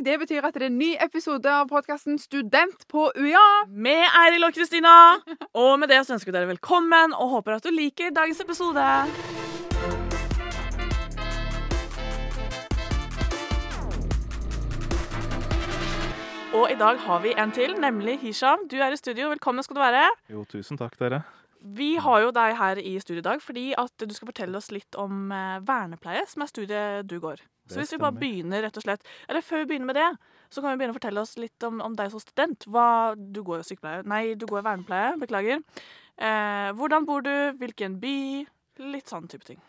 fredag. Det betyr at det er en ny episode av podkasten Student på UiA. Med Eiril og Kristina. Og med det så ønsker vi dere velkommen og håper at du liker dagens episode. Og i dag har vi en til, nemlig Hisham. Du er i studio. Velkommen skal du være. Jo, tusen takk, dere. Vi har jo deg her i studio i dag fordi at du skal fortelle oss litt om eh, vernepleie, som er studiet du går. Så hvis vi bare begynner, rett og slett Eller før vi begynner med det, så kan vi begynne å fortelle oss litt om, om deg som student. Hva, du går jo sykepleie Nei, du går vernepleie. Beklager. Eh, hvordan bor du? Hvilken by? Litt sånn type ting.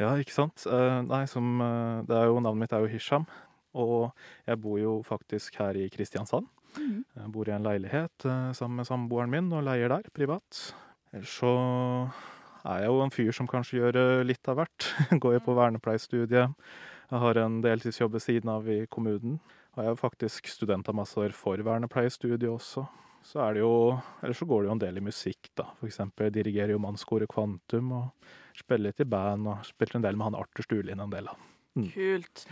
Ja, ikke sant? Eh, nei, som eh, Det er jo Navnet mitt er jo Hisham. Og jeg bor jo faktisk her i Kristiansand. Mm. Jeg bor i en leilighet eh, sammen med samboeren min og leier der, privat. Ellers så er jeg jo en fyr som kanskje gjør eh, litt av hvert. Går jo på vernepleiestudiet. Jeg har en deltidsjobb ved siden av i kommunen. Og jeg er faktisk studentambassadør for vernepleiestudiet også. Så er det jo Ellers så går det jo en del i musikk, da. For eksempel jeg dirigerer jo Mannskoret Kvantum og spiller litt i band og spilte en del med han Arthur Sturlin en del, da. Kult.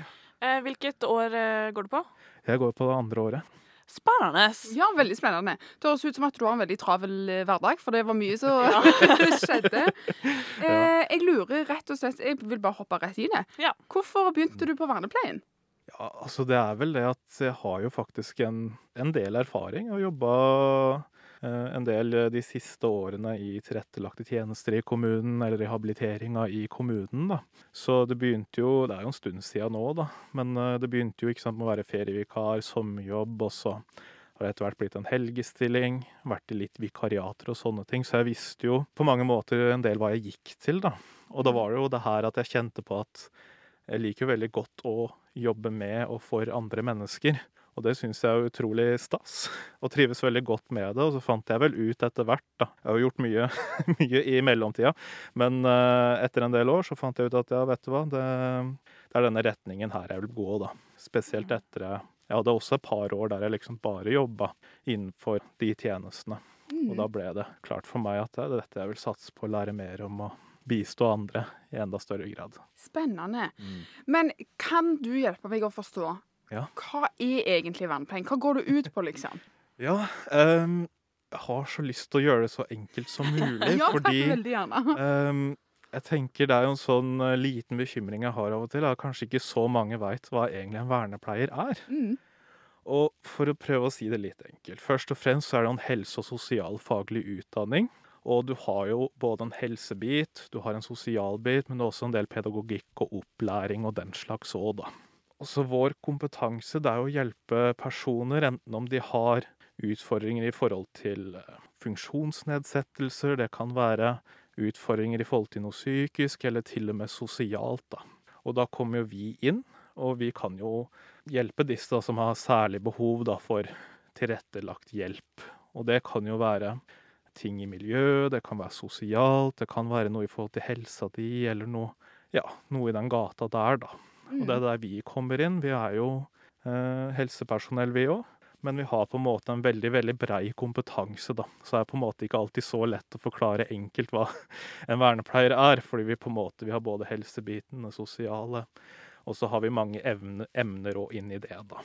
Eh, hvilket år eh, går du på? Jeg går på det andre året. Spennende. Ja, veldig spennende. Det høres ut som at du har en veldig travel eh, hverdag, for det var mye som skjedde. Eh, jeg lurer rett og slett Jeg vil bare hoppe rett i det. Ja. Hvorfor begynte du på vernepleien? Ja, altså det er vel det at jeg har jo faktisk en, en del erfaring. og jobba en del eh, de siste årene i tilrettelagte tjenester i kommunen, eller rehabiliteringa i kommunen, da. Så det begynte jo Det er jo en stund siden nå, da. Men eh, det begynte jo ikke sant, med å være ferievikar, sommerjobb, og så har det etter hvert blitt en helgestilling. Vært i litt vikariater og sånne ting. Så jeg visste jo på mange måter en del hva jeg gikk til, da. Og da var det jo det her at jeg kjente på at jeg liker jo veldig godt å jobbe med og for andre mennesker. Og det syns jeg er utrolig stas, og trives veldig godt med det. Og så fant jeg vel ut etter hvert, da Jeg har gjort mye, mye i mellomtida, men eh, etter en del år så fant jeg ut at ja, vet du hva, det, det er denne retningen her jeg vil gå, da. Spesielt etter jeg hadde også et par år der jeg liksom bare jobba innenfor de tjenestene. Og da ble det klart for meg at det er dette jeg vil satse på, å lære mer om å bistå andre i enda større grad. Spennende. Men kan du hjelpe meg å forstå? Ja. Hva er egentlig vernepleien? Hva går det ut på, liksom? Ja, um, jeg har så lyst til å gjøre det så enkelt som mulig, Ja, fordi veldig gjerne. ehm, jeg tenker det er jo en sånn eh, liten bekymring jeg har av og til, at kanskje ikke så mange veit hva egentlig en vernepleier er. Mm. Og for å prøve å si det litt enkelt. Først og fremst så er det en helse- og sosialfaglig utdanning. Og du har jo både en helsebit, du har en sosialbit, men også en del pedagogikk og opplæring og den slags òg, da. Og vår kompetanse det er å hjelpe personer, enten om de har utfordringer i forhold til eh, funksjonsnedsettelser, det kan være utfordringer i forhold til noe psykisk, eller til og med sosialt, da. Og da kommer jo vi inn, og vi kan jo hjelpe disse da, som har særlig behov da, for tilrettelagt hjelp. Og det kan jo være ting i miljøet, det kan være sosialt, det kan være noe i forhold til helsa di, eller noe, ja, noe i den gata der, da. Og det er der vi kommer inn. Vi er jo eh, helsepersonell, vi òg. Men vi har på en måte en veldig veldig brei kompetanse, da. Så det er på en måte ikke alltid så lett å forklare enkelt hva en vernepleier er. Fordi vi på en måte vi har både helsebiten, det sosiale, og så har vi mange evne, emner òg inn i det, da.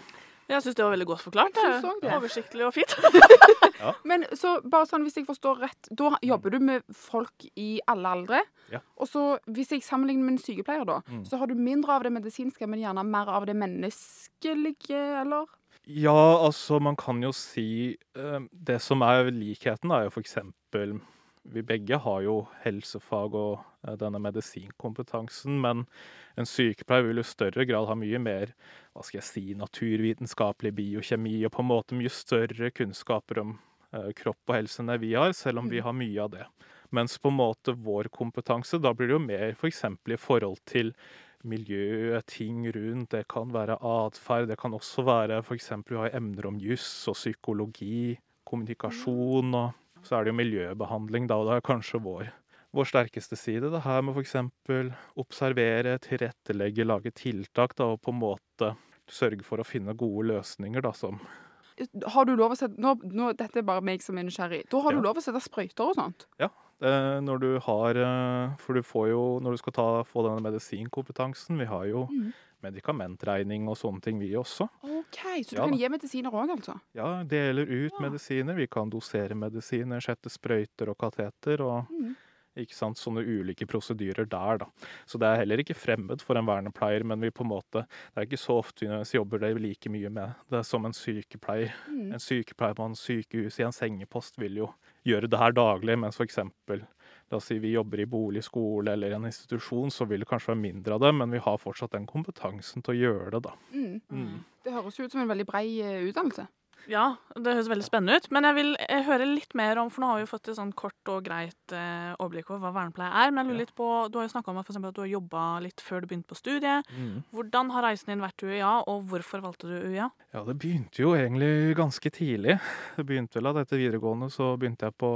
Jeg syns det var veldig godt forklart. Synes det. Oversiktlig og fint. Men så bare sånn, hvis jeg forstår rett, da jobber du med folk i alle aldre. Ja. Og så hvis jeg sammenligner med en sykepleier, da, Mm. så har du mindre av det medisinske, men gjerne mer av det menneskelige, eller? Ja, altså man kan jo si eh, Det som er likheten, er jo for eksempel Vi begge har jo helsefag og eh, denne medisinkompetansen, men en sykepleier vil jo i større grad ha mye mer hva skal jeg si, naturvitenskapelig biokjemi og på en måte mye større kunnskaper om eh, kropp og helse enn det vi har, selv om vi har mye av det. Mens på en måte vår kompetanse, da blir det jo mer f.eks. For i forhold til miljøet, ting rundt. Det kan være atferd. Det kan også være f.eks. vi har emner om juss og psykologi, kommunikasjon, og så er det jo miljøbehandling, da, og det er kanskje vår, vår sterkeste side. Det her med f.eks. observere, tilrettelegge, lage tiltak, da, og på en måte sørge for å finne gode løsninger, da, som Har du lov å sette nå, nå, Dette er bare meg som er nysgjerrig. Da har Ja. du lov å sette sprøyter og sånt? Eh, når du har eh, For du får jo Når du skal ta, få denne medisinkompetansen Vi har jo Mhm. Medikamentregning og sånne ting, vi også. OK. Så du Ja kan da. gi medisiner òg, altså? Ja, deler ut Ja. medisiner. Vi kan dosere medisiner, sette sprøyter og kateter og Mm. ikke sant, sånne ulike prosedyrer der, da. Så det er heller ikke fremmed for en vernepleier, men vi på en måte Det er ikke så ofte vi jobber det like mye med det som en sykepleier. Mm. En sykepleier på en sykehus i en sengepost vil jo gjøre det her daglig, mens eksempel La oss si vi jobber i bolig, skole eller en institusjon, så vil det kanskje være mindre av det, men vi har fortsatt den kompetansen til å gjøre det, da. Mm. Mm. Det høres jo ut som en veldig brei eh, utdannelse. Ja, det høres veldig spennende ut. Men jeg vil eh, høre litt mer om, for nå har vi jo fått et sånn kort og greit eh, overblikk over hva vernepleie er. Men jeg lurer litt på, du har jo snakka om at, for at du har jobba litt før du begynte på studiet. Mm. Hvordan har reisen din vært til UiA, og hvorfor valgte du UiA? Ja, det begynte jo egentlig ganske tidlig. Det begynte vel at etter videregående så begynte jeg på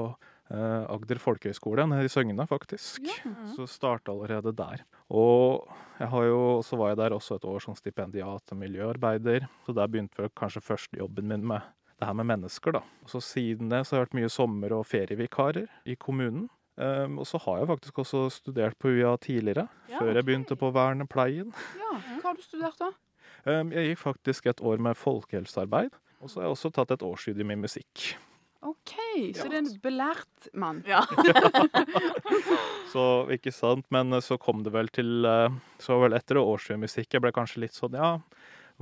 Agder folkehøgskole nede i Søgne, faktisk. Ja. Så starta allerede der. Og jeg har jo, så var jeg der også et år som stipendiat og miljøarbeider, så der begynte kanskje førstejobben min med det her med mennesker, da. Og så siden det så har jeg vært mye sommer- og ferievikarer i kommunen. Um, og så har jeg faktisk også studert på UiA tidligere, Ja, før jeg begynte på vernepleien. Ja, Hva har du studert da? Um, jeg gikk faktisk et år med folkehelsearbeid, og så har jeg også tatt et årsstudium i musikk. OK, så det er en belært mann. Ja. Så, ikke sant, men eh, så kom det vel til eh, Så vel etter årsstudium i musikk, jeg ble kanskje litt sånn, ja,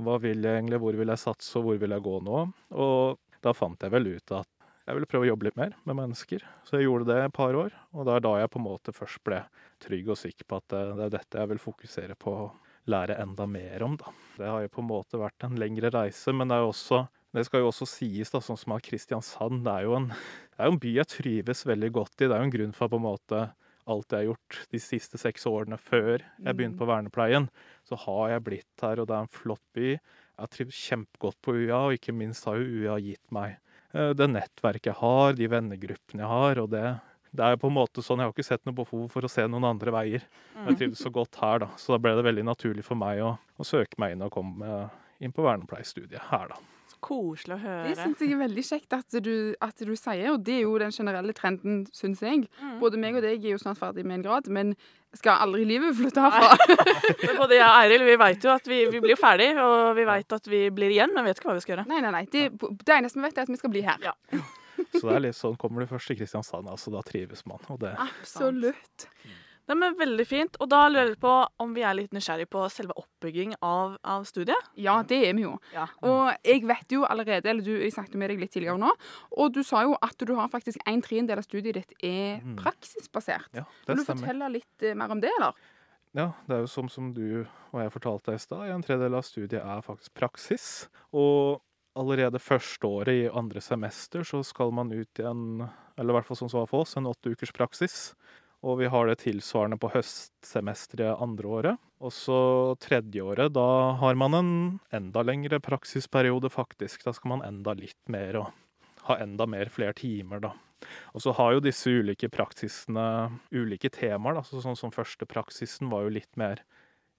hva vil jeg egentlig, hvor vil jeg satse, og hvor vil jeg gå nå? Og da fant jeg vel ut at jeg ville prøve å jobbe litt mer med mennesker. Så jeg gjorde det et par år, og det er da jeg på en måte først ble trygg og sikker på at eh, det er dette jeg vil fokusere på å lære enda mer om, da. Det har jo på en måte vært en lengre reise, men det er jo også det skal jo også sies, da, sånn som at Kristiansand det er, jo en, det er jo en by jeg trives veldig godt i. Det er jo en grunn for på en måte alt jeg har gjort de siste seks årene før jeg begynte på vernepleien, så har jeg blitt her, og det er en flott by. Jeg har trivdes kjempegodt på UiA, og ikke minst har jo UiA gitt meg eh, det nettverket jeg har, de vennegruppene jeg har, og det, det er på en måte sånn, Jeg har ikke sett noe behov for å se noen andre veier. Jeg trivdes så godt her, da, så da ble det veldig naturlig for meg å, å søke meg inn og komme inn på vernepleiestudiet her, da. Koselig å Det høre. syns jeg er veldig kjekt at du, at du sier, og det er jo den generelle trenden, syns jeg. Mm. Både meg og deg er jo snart ferdig med en grad, men skal aldri i livet flytte herfra. Men Både jeg og Eiril vi vet jo at vi, vi blir ferdig, og vi vet at vi blir igjen, men vet ikke hva vi skal gjøre. Nei, nei, nei. Det, det eneste vi vet, er at vi skal bli her. Ja. Så det er litt sånn, kommer du først til Kristiansand, altså, da trives man. Og det, Absolutt. Nei, men Veldig fint. Og da lurer jeg på om vi er litt nysgjerrig på selve oppbygging av, av studiet. Ja, det er vi jo. Ja. Og jeg vet jo allerede, eller du, jeg snakket med deg litt tidligere nå, og du sa jo at du har faktisk en tredjedel av studiet ditt er Mm. praksisbasert. ja, det Vil du stemmer. fortelle litt eh, mer om det, eller? Ja, det er jo som, som du og jeg fortalte deg i stad, en tredjedel av studiet er faktisk praksis. Og allerede første året i andre semester så skal man ut i en, eller i hvert fall som det var for oss, en åtte ukers praksis. Og vi har det tilsvarende på høstsemesteret andre året. Og så tredje året, da har man en enda lengre praksisperiode, faktisk. Da skal man enda litt mer og ha enda mer flere timer, da. Og så har jo disse ulike praksisene ulike temaer. da, så Sånn som første praksisen var jo litt mer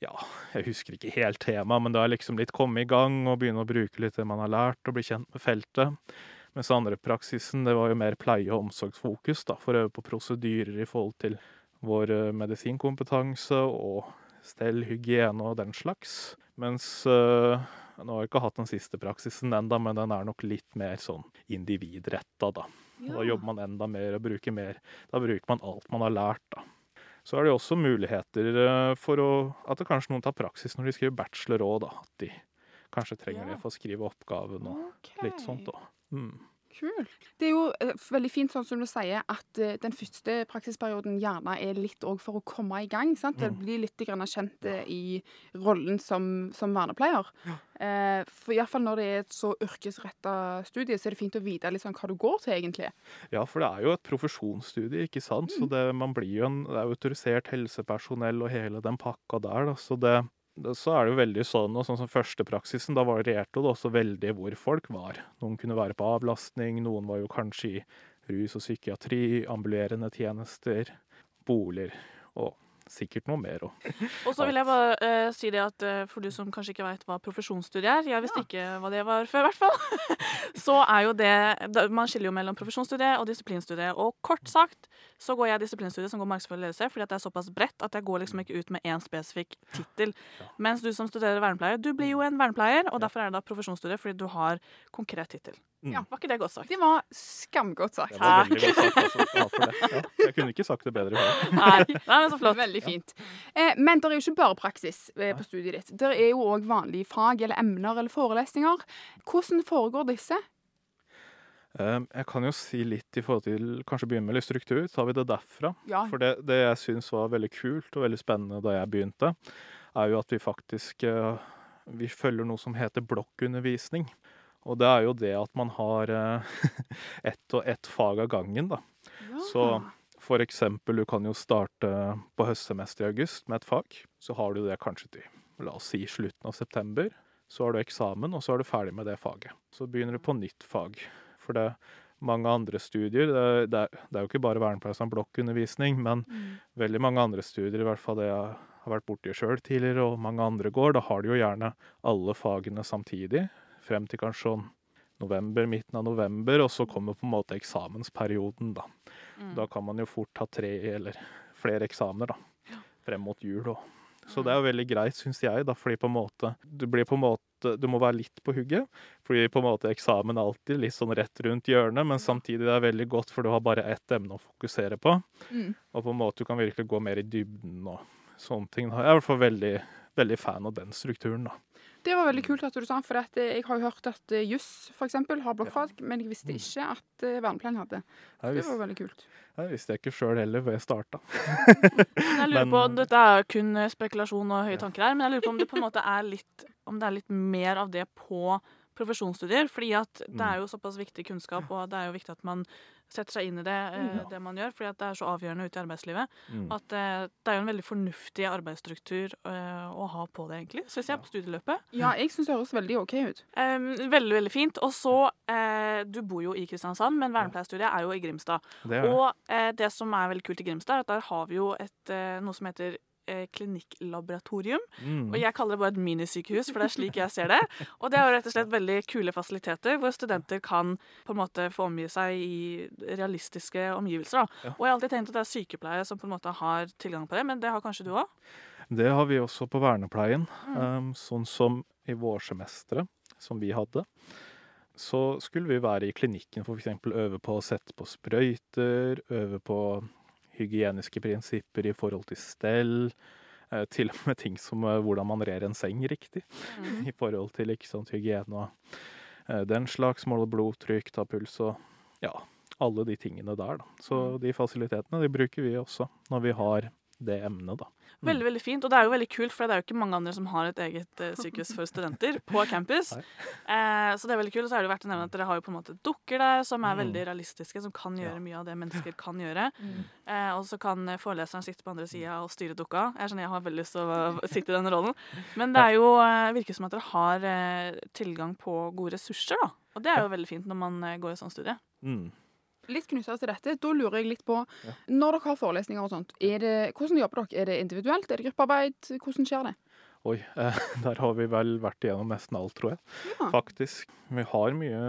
Ja, jeg husker ikke helt temaet, men det er liksom litt komme i gang og begynne å bruke litt det man har lært, og bli kjent med feltet. Mens andre praksisen det var jo mer pleie- og omsorgsfokus, da, for å øve på prosedyrer i forhold til vår eh, medisinkompetanse og stell, hygiene og den slags. Mens øh, nå har jeg ikke hatt den siste praksisen enda, men den er nok litt mer sånn individretta, da. Ja. Da jobber man enda mer og bruker mer. Da bruker man alt man har lært, da. Så er det også muligheter eh, for å, at det kanskje noen tar praksis når de skriver bachelor òg, da. At de kanskje trenger Ja. det for å skrive oppgaven og litt sånt, da. Mm. Det er jo eh, veldig fint, sånn som du sier, at eh, den første praksisperioden gjerne er litt òg for å komme i gang. sant? Mm. blir litt grann kjent eh, i rollen som, som vernepleier. Eh, for Iallfall når det er et så yrkesretta studie, så er det fint å vite sånn hva du går til, egentlig. Ja, for det er jo et profesjonsstudie, ikke sant. Så det, man blir jo en, er autorisert helsepersonell og hele den pakka der, da. Så det, så er det jo veldig sånn, og sånn som førstepraksisen, da varierte det også veldig hvor folk var. Noen kunne være på avlastning, noen var jo kanskje i rus og psykiatri, ambulerende tjenester, boliger og sikkert noe mer òg. Og så vil jeg bare uh, si det at uh, for du som kanskje ikke veit hva profesjonsstudie er, jeg visste ikke hva det var før, i hvert fall, så er jo det da- Man skiller jo mellom profesjonsstudie og disiplinstudie. Og kort sagt så går jeg disiplinstudie som går markedsføring og ledelse, fordi at det er såpass bredt at jeg går liksom ikke ut med én spesifikk tittel. Mens du som studerer vernepleier, du blir jo en vernepleier, og derfor er det da profesjonsstudie fordi du har konkret tittel. Mm. Ja, var ikke det godt sagt? Det var skamgodt sagt. Det var veldig godt sagt. Altså. Ja, jeg kunne ikke sagt det bedre. Nei, det men så flott. Veldig fint. Eh, men det er jo ikke bare praksis eh, på studiet ditt. Det er jo òg vanlige fag eller emner eller forelesninger. Hvordan foregår disse? Um, Jeg kan jo si litt i forhold til Kanskje begynne med litt struktur. Tar vi det derfra? Ja, For det, det jeg syns var veldig kult og veldig spennende da jeg begynte, er jo at vi faktisk eh, vi følger noe som heter blokkundervisning. Og det er jo det at man har eh, ett og ett fag av gangen, da. Så for eksempel, du kan jo starte på høstsemesteret i august med et fag. Så har du det kanskje til, la oss si, slutten av september. Så har du eksamen, og så er du ferdig med det faget. Så begynner du på nytt fag. For det mange andre studier Det, det, er, det er jo ikke bare vernepleie som blokkundervisning, men Mm. veldig mange andre studier, i hvert fall det jeg har vært borti sjøl tidligere, og mange andre går, da har de jo gjerne alle fagene samtidig. Frem til kanskje sånn november, midten av november, og så kommer på en måte eksamensperioden, da. Mm. Da kan man jo fort ta tre eller flere eksamener, da. Frem mot jul og Så Mm. det er jo veldig greit, syns jeg, da, fordi på en måte Du blir på en måte Du må være litt på hugget, fordi på en måte eksamen er alltid litt sånn rett rundt hjørnet, men samtidig det er veldig godt, for du har bare ett emne å fokusere på. Mm. Og på en måte du kan virkelig gå mer i dybden og sånne ting. Jeg er i hvert fall veldig, veldig fan av den strukturen, da. Det var veldig kult at du sa, for at eh, jeg har jo hørt at eh, juss for eksempel har blokkfag, men jeg visste ikke at eh, vernepleien hadde. Jeg Det var veldig kult. jeg visste jeg ikke sjøl heller hvor jeg starta. Jeg lurer Men- på, Dette er kun spekulasjon og høye tanker her, men jeg lurer på om det på en måte er litt, om det er litt mer av det på profesjonsstudier. fordi at det Mm. er jo såpass viktig kunnskap, og det er jo viktig at man setter seg inn i det, eh, det man gjør, fordi at det er så avgjørende ute i arbeidslivet. Mm. At eh, det er jo en veldig fornuftig arbeidsstruktur eh, å ha på det, egentlig, syns jeg, på studieløpet. Ja, jeg syns det høres veldig OK ut. Veldig, veldig fint. Og så, eh, du bor jo i Kristiansand, men vernepleierstudiet er jo i Grimstad. Det er. Og eh, det som er veldig kult i Grimstad, er at der har vi jo et, eh, noe som heter eh, klinikklaboratorium. Mm. Og jeg kaller det bare et minisykehus, for det er slik jeg ser det. Og det er jo rett og slett veldig kule fasiliteter, hvor studenter kan på en måte få omgi seg i realistiske omgivelser. Ja. Og jeg har alltid tenkt at det er sykepleiere som på en måte har tilgang på det, men det har kanskje du òg? Det har vi også på vernepleien. Mm. Um, sånn som i vårsemesteret, som vi hadde. Så skulle vi være i klinikken for f.eks. øve på å sette på sprøyter, øve på hygieniske prinsipper i forhold til stell. eh, Til og med ting som eh, hvordan man rer en seng riktig Mm. i forhold til ikke sant, hygiene og eh, den slags. Måle blodtrykk, ta puls og ja, alle de tingene der. Da. Så Mm. de fasilitetene de bruker vi også når vi har det emnet, da. Mm. Veldig veldig fint, og det er jo veldig kult, for det er jo ikke mange andre som har et eget eh, sykehus for studenter på campus. Eh, så det er veldig kult, og så er det verdt å nevne at dere har jo på en måte dukker der som er Mm. veldig realistiske, som kan gjøre Ja. mye av det mennesker kan gjøre. Eh, og så kan eh, foreleseren sitte på andre sida og styre dukka. Jeg skjønner jeg har veldig lyst til å sitte i den rollen. Men det er jo, eh, virker som at dere har eh, tilgang på gode ressurser, da. Og det er jo veldig fint når man går i sånn studie. Mm. Litt knytta til dette, da lurer jeg litt på Ja. Når dere har forelesninger og sånt, er det, hvordan jobber dere? Er det individuelt? Er det gruppearbeid? Hvordan skjer det? Oi, eh, der har vi vel vært igjennom nesten alt, tror jeg. Ja. Faktisk. Vi har mye,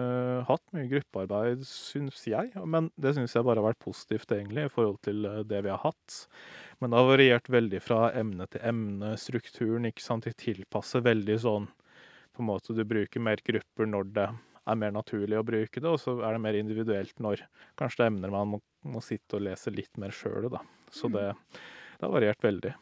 hatt mye gruppearbeid, syns jeg. Men det syns jeg bare har vært positivt, egentlig, i forhold til eh, det vi har hatt. Men det har variert veldig fra emne til emne. Strukturen ikke sant, de tilpasser veldig sånn På en måte du bruker mer grupper når det er mer naturlig å bruke det, og så er det mer individuelt når kanskje det er emner man må, må sitte og lese litt mer sjøl, da. Så det, det har variert veldig.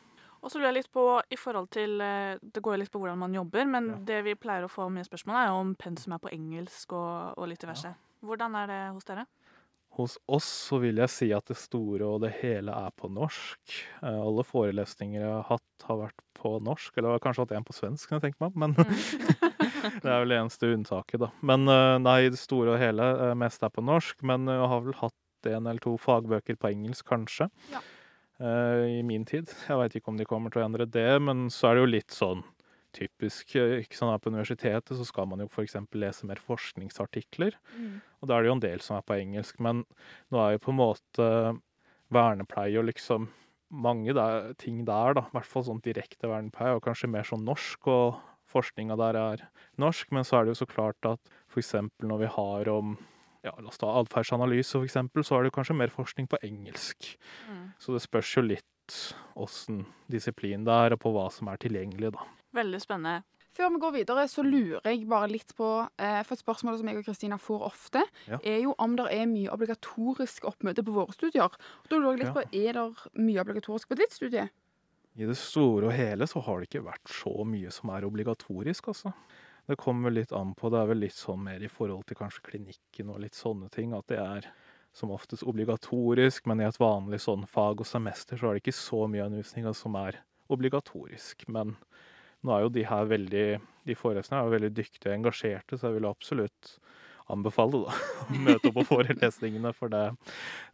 Og så lurer jeg litt på, i forhold til, eh, Det går jo litt på hvordan man jobber, men Ja. det vi pleier å få mye spørsmål er om pensum er på engelsk og, og litt diverse. Hvordan er det hos dere? Hos oss så vil jeg si at det store og det hele er på norsk. Eh, alle forelesninger jeg har hatt, har vært på norsk. Eller jeg har kanskje hatt en på svensk, kan jeg tenke meg. Men det er vel det eneste unntaket, da. Men eh, nei, det store og hele eh, mest er på norsk. Men jeg har vel hatt en eller to fagbøker på engelsk, kanskje. Ja. I min tid. Jeg veit ikke om de kommer til å endre det, men så er det jo litt sånn typisk. eh, Ikke sånn her På universitetet så skal man jo f.eks. lese mer forskningsartikler. Og da er det jo en del som er på engelsk, men nå er jo på en måte vernepleie og liksom mange der, ting der, da. I hvert fall sånn direkte vernepleie, og kanskje mer sånn norsk, og forskninga der er norsk. Men så er det jo så klart at f.eks. når vi har om ja, la oss ta atferdsanalyse, eksempel, så er det kanskje mer forskning på engelsk. Mm. Så det spørs jo litt åssen disiplin det er, og på hva som er tilgjengelig, da. Veldig spennende. Før vi går videre, så lurer jeg bare litt på eh, For et spørsmål som jeg og Kristina får ofte, Ja. er jo om det er mye obligatorisk oppmøte på våre studier. Da lurer jeg litt Ja. på, Er det mye obligatorisk på ditt studie? I det store og hele så har det ikke vært så mye som er obligatorisk, altså. Det kommer litt an på. Det er vel litt sånn mer i forhold til kanskje klinikken og litt sånne ting, at det er som oftest obligatorisk, men i et vanlig sånn fag og semester så er det ikke så mye undervisning som er obligatorisk. Men nå er jo de her veldig De foreleserne er jo veldig dyktige og engasjerte, så jeg vil absolutt anbefale da, å møte opp på forelesningene, for det,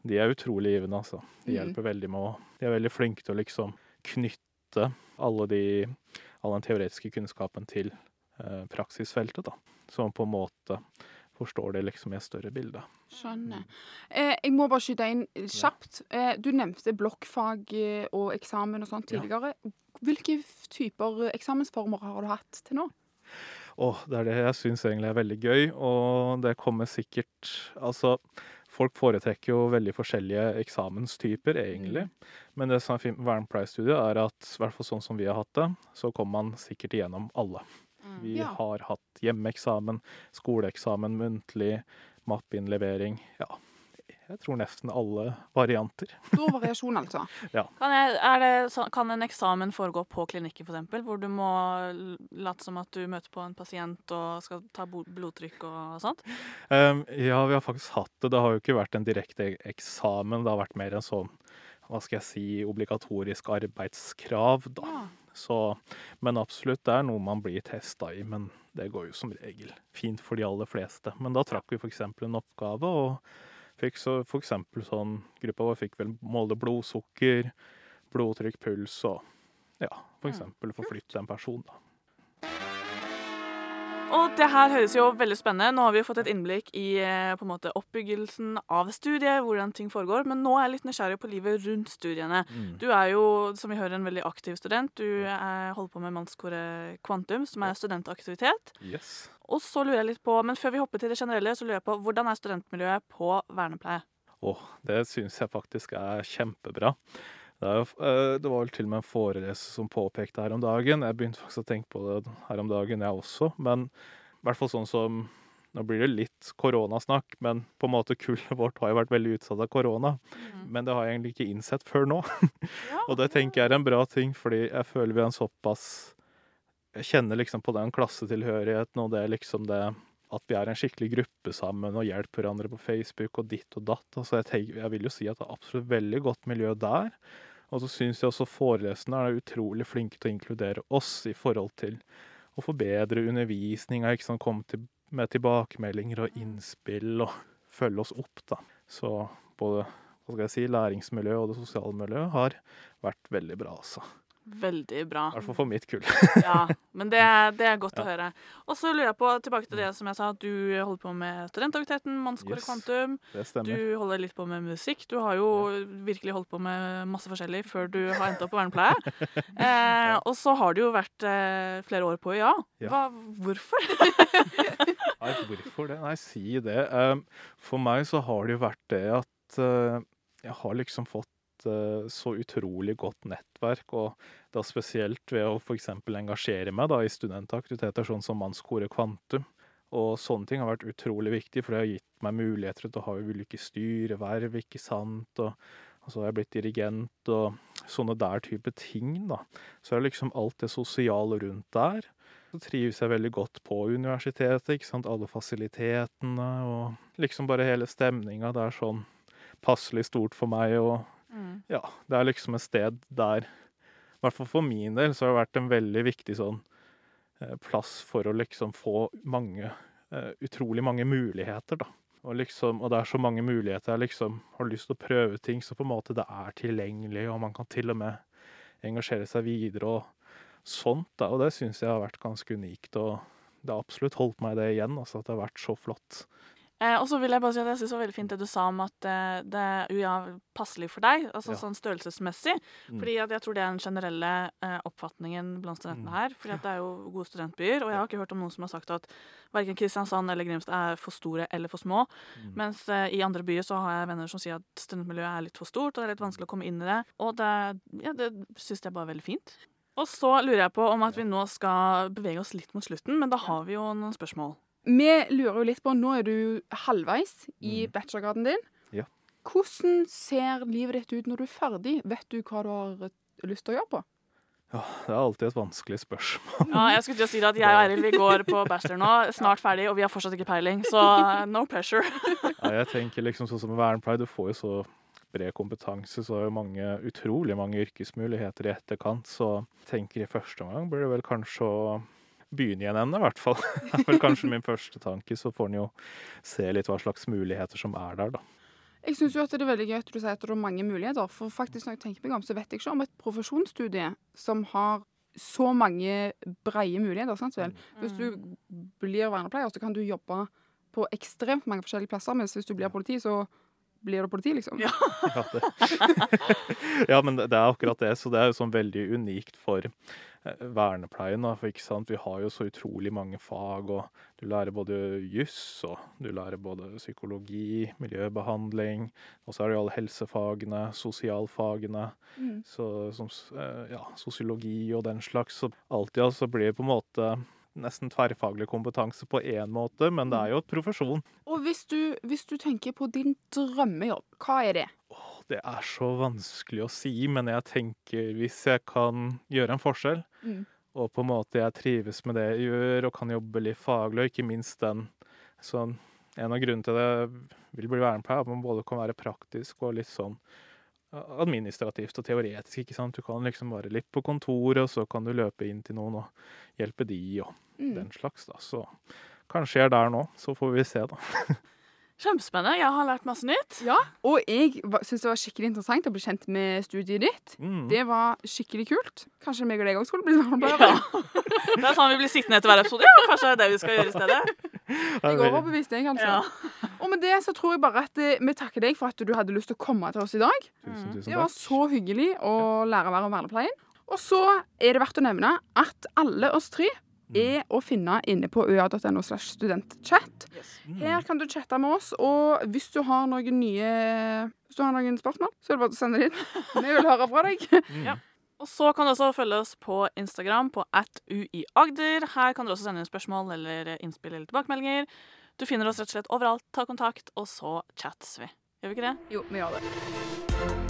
de er utrolig givende, altså. De Mm. hjelper veldig med å De er veldig flinke til å liksom knytte alle de all den teoretiske kunnskapen til eh, praksisfeltet, da. Som på en måte forstår det liksom i et større bilde. Skjønner. Eh, jeg må bare skyte inn kjapt. Eh, du nevnte blokkfag eh, og eksamen og sånt Ja. tidligere. Hvilke typer eksamensformer har du hatt til nå? Åh, det er det jeg syns egentlig er veldig gøy, og det kommer sikkert Altså, folk foretrekker jo veldig forskjellige eksamenstyper, egentlig. Men det som er fint med vernepleierstudiet, er at i hvert fall sånn som vi har hatt det, så kommer man sikkert igjennom alle. Vi Ja. har hatt hjemmeeksamen, skoleeksamen, muntlig, mappeinnlevering. Ja, jeg tror nesten alle varianter. Stor variasjon, altså. Kan, jeg, er det, kan en eksamen foregå på klinikken, f.eks., hvor du må late som at du møter på en pasient og skal ta blodtrykk og sånt? Um, ja, vi har faktisk hatt det. Det har jo ikke vært en direkte eksamen. Det har vært mer en sånn, hva skal jeg si, obligatorisk arbeidskrav, da. Ja. Så, men absolutt, det er noe man blir testa i. Men det går jo som regel fint for de aller fleste. Men da trakk vi f.eks. en oppgave, og fikk så f.eks. sånn Gruppa vår fikk vel måle blodsukker, blodtrykk, puls og ja, f.eks. forflytte en person, da. Og det her høres jo veldig spennende. Nå har vi jo fått et innblikk i eh, på en måte oppbyggelsen av studiet, hvordan ting foregår. Men nå er jeg litt nysgjerrig på livet rundt studiene. Du er jo, som vi hører, en veldig aktiv student. Du er, holder på med Mannskoret Kvantum, som er studentaktivitet. Yes. Og så lurer jeg litt på, men før vi hopper til det generelle, så lurer jeg på hvordan er studentmiljøet på vernepleie? Åh, det syns jeg faktisk er kjempebra. Det, jo, eh, det var vel til og med en foreleser som påpekte her om dagen. Jeg begynte faktisk å tenke på det her om dagen, jeg også. Men i hvert fall sånn som Nå blir det litt koronasnakk, men på en måte kullet vårt har jo vært veldig utsatt av korona. Men det har jeg egentlig ikke innsett før nå. Ja. Og det tenker jeg er en bra ting, fordi jeg føler vi er en såpass Jeg kjenner liksom på den klassetilhørigheten og det er liksom det at vi er en skikkelig gruppe sammen og hjelper hverandre på Facebook og ditt og datt. Altså jeg, tenker, jeg vil jo si at det er absolutt veldig godt miljø der. Og så syns jeg også foreleserne er utrolig flinke til å inkludere oss i forhold til å forbedre undervisninga, sant, komme til, med tilbakemeldinger og innspill og følge oss opp, da. Så både hva skal jeg si, læringsmiljøet og det sosiale miljøet har vært veldig bra, altså. Veldig bra. I hvert fall for mitt kull. Ja, men det, det er godt å høre. Og så lurer jeg på, tilbake til det som jeg sa, at du holder på med studentaktiviteten, Mannskoret Yes. Kvantum. Det Du holder litt på med musikk. Du har jo virkelig holdt på med masse forskjellig før du har endt opp på vernepleie. Eh, og så har du jo vært eh, flere år på IA. Ja. Hva, hvorfor? Nei, hvorfor det? Nei, si det. Um, For meg så har det jo vært det at uh, jeg har liksom fått uh, så utrolig godt nettverk, og da spesielt ved å f.eks. engasjere meg da i studentaktiviteter sånn som Mannskoret Kvantum. Og sånne ting har vært utrolig viktig, for det har gitt meg muligheter til å ha ulike styreverv, ikke sant. Og, og så har jeg blitt dirigent og sånne der type ting, da. Så er liksom alt det sosiale rundt der. Så trives jeg veldig godt på universitetet, ikke sant. Alle fasilitetene og liksom bare hele stemninga. Det er sånn passelig stort for meg, og Mm. ja, det er liksom et sted der I hvert fall for min del så har det vært en veldig viktig sånn eh, plass for å liksom få mange eh, Utrolig mange muligheter, da. Og liksom, og det er så mange muligheter. Jeg liksom har lyst til å prøve ting så på en måte det er tilgjengelig, og man kan til og med engasjere seg videre og sånt. Da. Og det syns jeg har vært ganske unikt, og det har absolutt holdt meg det igjen. Altså at det har vært så flott. Eh, og så vil jeg bare si at jeg synes det var veldig fint det du sa om at eh, det er upasselig for deg, altså Ja. sånn størrelsesmessig. Mm. Fordi at jeg tror det er den generelle eh, oppfatningen blant studentene Mm. her. Fordi at det er jo gode studentbyer, og jeg har ikke hørt om noen som har sagt at verken Kristiansand eller Grimstad er for store eller for små. Mm. Mens eh, i andre byer så har jeg venner som sier at studentmiljøet er litt for stort, og det er litt vanskelig å komme inn i det. Og det, ja, det syns jeg bare er veldig fint. Og så lurer jeg på om at vi nå skal bevege oss litt mot slutten, men da har vi jo noen spørsmål. Vi lurer jo litt på Nå er du halvveis i Mm. bachelorgraden din. Ja. Hvordan ser livet ditt ut når du er ferdig? Vet du hva du har lyst til å gjøre på? Ja, det er alltid et vanskelig spørsmål. Ja, jeg skulle til å si det at jeg og Eiril vi går på bachelor nå, snart ferdig, og vi har fortsatt ikke peiling, så eh, no pressure. Ja, jeg tenker liksom sånn som med vernepleie, du får jo så bred kompetanse, så er det mange, utrolig mange yrkesmuligheter i etterkant. Så tenker i første omgang blir det vel kanskje å begynne i en ende, i hvert fall. Det er vel kanskje min første tanke, så får en jo se litt hva slags muligheter som er der, da. Jeg syns jo at det er veldig gøy at du sier at det er mange muligheter. For faktisk når jeg tenker meg om, så vet jeg ikke om et profesjonsstudie som har så mange breie muligheter. sant vel? Hvis du blir vernepleier, så kan du jobbe på ekstremt mange forskjellige plasser. Mens hvis du blir politi, så blir det politi, liksom. Ja. Ja, det. ja, men det er akkurat det. Så det er jo sånn veldig unikt for eh, vernepleien. Da, for ikke sant? Vi har jo så utrolig mange fag, og du lærer både juss, og du lærer både psykologi, miljøbehandling, og så er det jo alle helsefagene, sosialfagene, Mm. så, som, eh, ja, sosiologi og den slags. Så alt i alt så blir det på en måte nesten tverrfaglig kompetanse på én måte, men det er jo et profesjon. Og hvis du, hvis du tenker på din drømmejobb, hva er det? Åh, Det er så vanskelig å si, men jeg tenker hvis jeg kan gjøre en forskjell, Mm. og på en måte jeg trives med det jeg gjør, og kan jobbe litt faglig, og ikke minst den sånn, En av grunnene til det vil bli vernepleier, er at man både kan være praktisk og litt sånn administrativt og teoretisk. ikke sant? Du kan liksom være litt på kontoret, og så kan du løpe inn til noen og hjelpe de, og Mm. den slags. da. Så kanskje jeg er der nå, så får vi se, da. Kjempespennende. Jeg har lært masse nytt. Ja, og jeg syns det var skikkelig interessant å bli kjent med studiet ditt. Mm. Det var skikkelig kult. Kanskje meg og deg òg skulle bli Ja. vernepleiere? Det er sånn vi blir sittende etter hver episode. Ja, kanskje det er det vi skal gjøre i stedet. Det Jeg overbeviste deg, kanskje. altså. Ja. Og med det så tror jeg bare at eh, vi takker deg for at du hadde lyst til å komme til oss i dag. Tusen, tusen Det var takk. så hyggelig å lære mer om vernepleien. Og så er det verdt å nevne at alle oss tre. Er å finne inne på øa.no slash studentchat. Mm. Her kan du chatte med oss, og hvis du har noen nye Hvis du har noen spørsmål, så er det bare å sende det inn. Vi vil høre fra deg. Mm. Ja. Og så kan du også følge oss på Instagram på at uiagder. Her kan du også sende inn spørsmål eller innspill eller tilbakemeldinger. Du finner oss rett og slett overalt. Ta kontakt, og så chats vi. Gjør vi ikke det? Jo, vi gjør det.